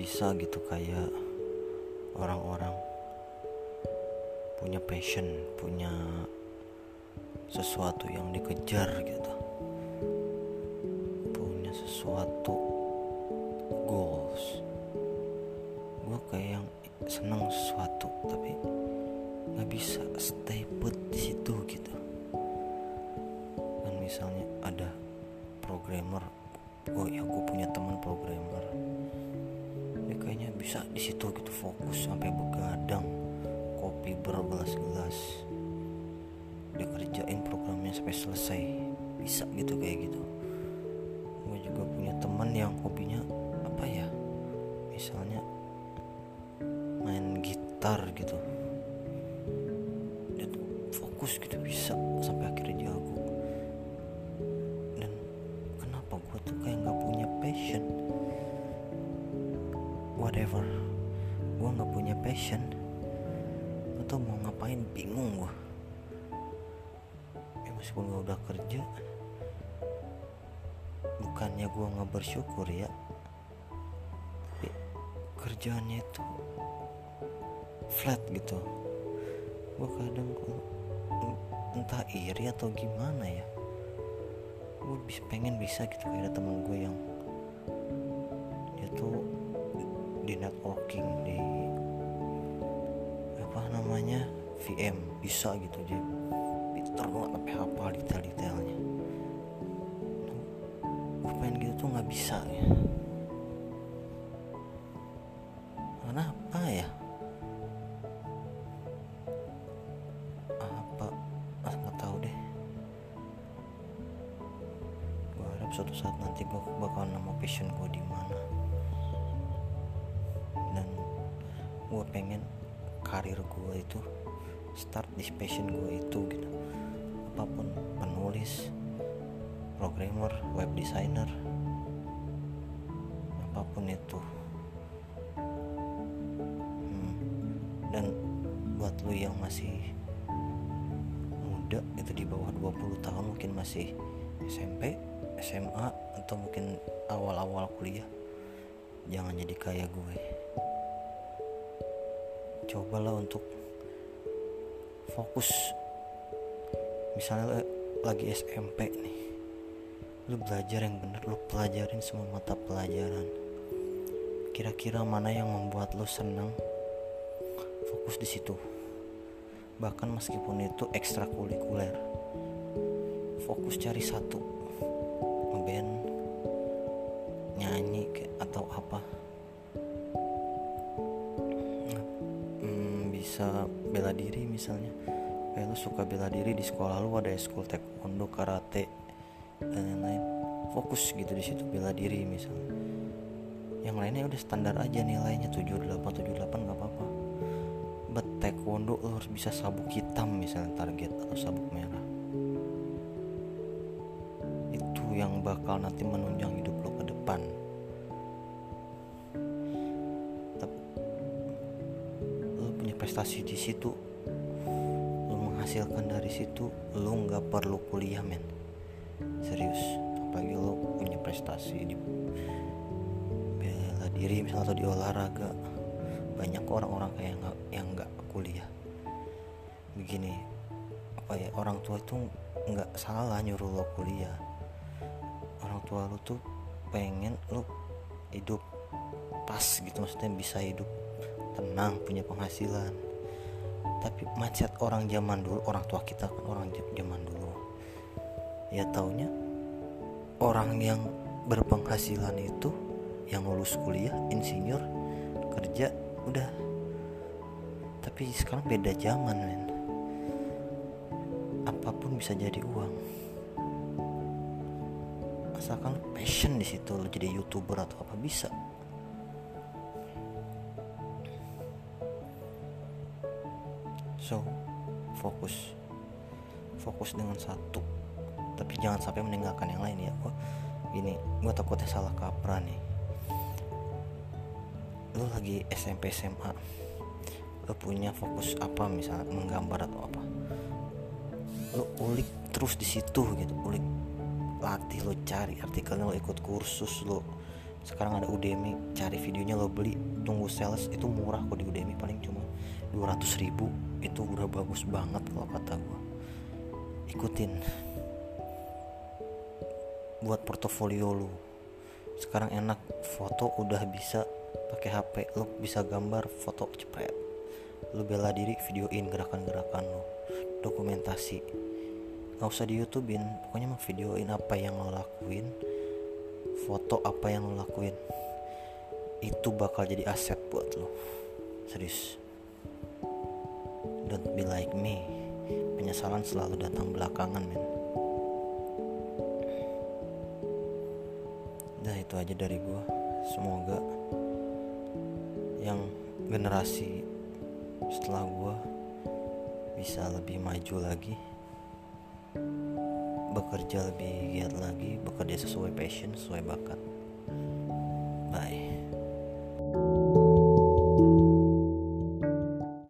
bisa gitu kayak orang-orang punya passion punya sesuatu yang dikejar gitu. Punya sesuatu goals. Gue kayak yang seneng sesuatu tapi nggak bisa stay put di situ gitu. Dan misalnya ada programmer gue ya gue punya teman programmer bisa di situ gitu fokus sampai begadang kopi bergelas-gelas. Dia kerjain programnya sampai selesai. Bisa gitu kayak gitu. Gue juga punya teman yang hobinya apa ya? Misalnya main gitar gitu. Dia fokus gitu bisa. Sampai akhirnya jago whatever. Gue nggak punya passion. Atau mau ngapain? Bingung gue ya meskipun gue udah kerja bukannya gue nggak bersyukur ya. Tapi kerjaannya itu flat gitu. Gue kadang entah iri atau gimana ya. Gue bisa pengen bisa gitu kayak ada temen gue yang networking di apa namanya? VM bisa gitu dia pinter banget sampai hafal detail-detailnya. Gue pengen gitu tuh nggak bisa ya. Kenapa ya? Apa? Ah nggak tahu deh. Gue harap suatu saat nanti gue bakal nemu passion gue di mana gue pengen karir gue itu start di passion gue itu gitu. Apa pun penulis programmer web designer apa pun itu. Hmm, dan buat lu yang masih muda itu di bawah 20 tahun mungkin masih SMP SMA atau mungkin awal-awal kuliah jangan jadi kayak gue cobalah untuk fokus. Misalnya lagi SMP nih lu belajar yang bener lu pelajarin semua mata pelajaran. Kira-kira mana yang membuat lu senang? Fokus di situ. Bahkan meskipun itu ekstrakurikuler fokus cari satu bela diri misalnya. Kayak lu suka bela diri di sekolah lu ada school taekwondo karate dan lain-lain. Fokus gitu di situ bela diri misalnya. Yang lainnya udah standar aja nilainya 78 78 nggak apa-apa. But taekwondo lo harus bisa sabuk hitam misalnya target atau sabuk merah. Itu yang bakal nanti menunjang hidup lo ke depan lo punya prestasi di situ lo menghasilkan dari situ lo nggak perlu kuliah men. Serius apalagi lo punya prestasi di bela diri misalnya atau di olahraga. Banyak orang-orang kayak nggak yang nggak kuliah. Begini apa ya orang tua itu nggak salah nyuruh lo kuliah. Orang tua lo tuh pengen lo hidup pas gitu maksudnya bisa hidup tenang punya penghasilan. Tapi mindset orang zaman dulu orang tua kita kan orang zaman dulu. Ya taunya orang yang berpenghasilan itu yang lulus kuliah insinyur kerja udah. Tapi sekarang beda zaman men. Apa pun bisa jadi uang. Asalkan passion di situ jadi youtuber atau apa bisa so fokus. Fokus dengan satu. Tapi jangan sampai meninggalkan yang lain ya gua. Gini gue takutnya salah kaprah nih. Lu lagi SMP SMA lu punya fokus apa misalnya menggambar atau apa? Lu ulik terus di situ gitu ulik latih lu cari artikelnya lu ikut kursus lu. Sekarang ada Udemy cari videonya lo beli. Tunggu sales itu murah kok di Udemy paling cuma 200 ribu itu udah bagus banget kalau kata gue ikutin. Buat portofolio lu. Sekarang enak foto udah bisa pakai HP lu bisa gambar foto cepet lu bela diri videoin gerakan-gerakan lu. Dokumentasi. Nggak usah di YouTubein pokoknya mah videoin apa yang lo lakuin foto apa yang lo lakuin. Itu bakal jadi aset buat lo serius don't be like me. Penyesalan selalu datang belakangan men. Udah itu aja dari gua. Semoga yang generasi setelah gua bisa lebih maju lagi bekerja lebih giat lagi bekerja sesuai passion sesuai bakat. Bye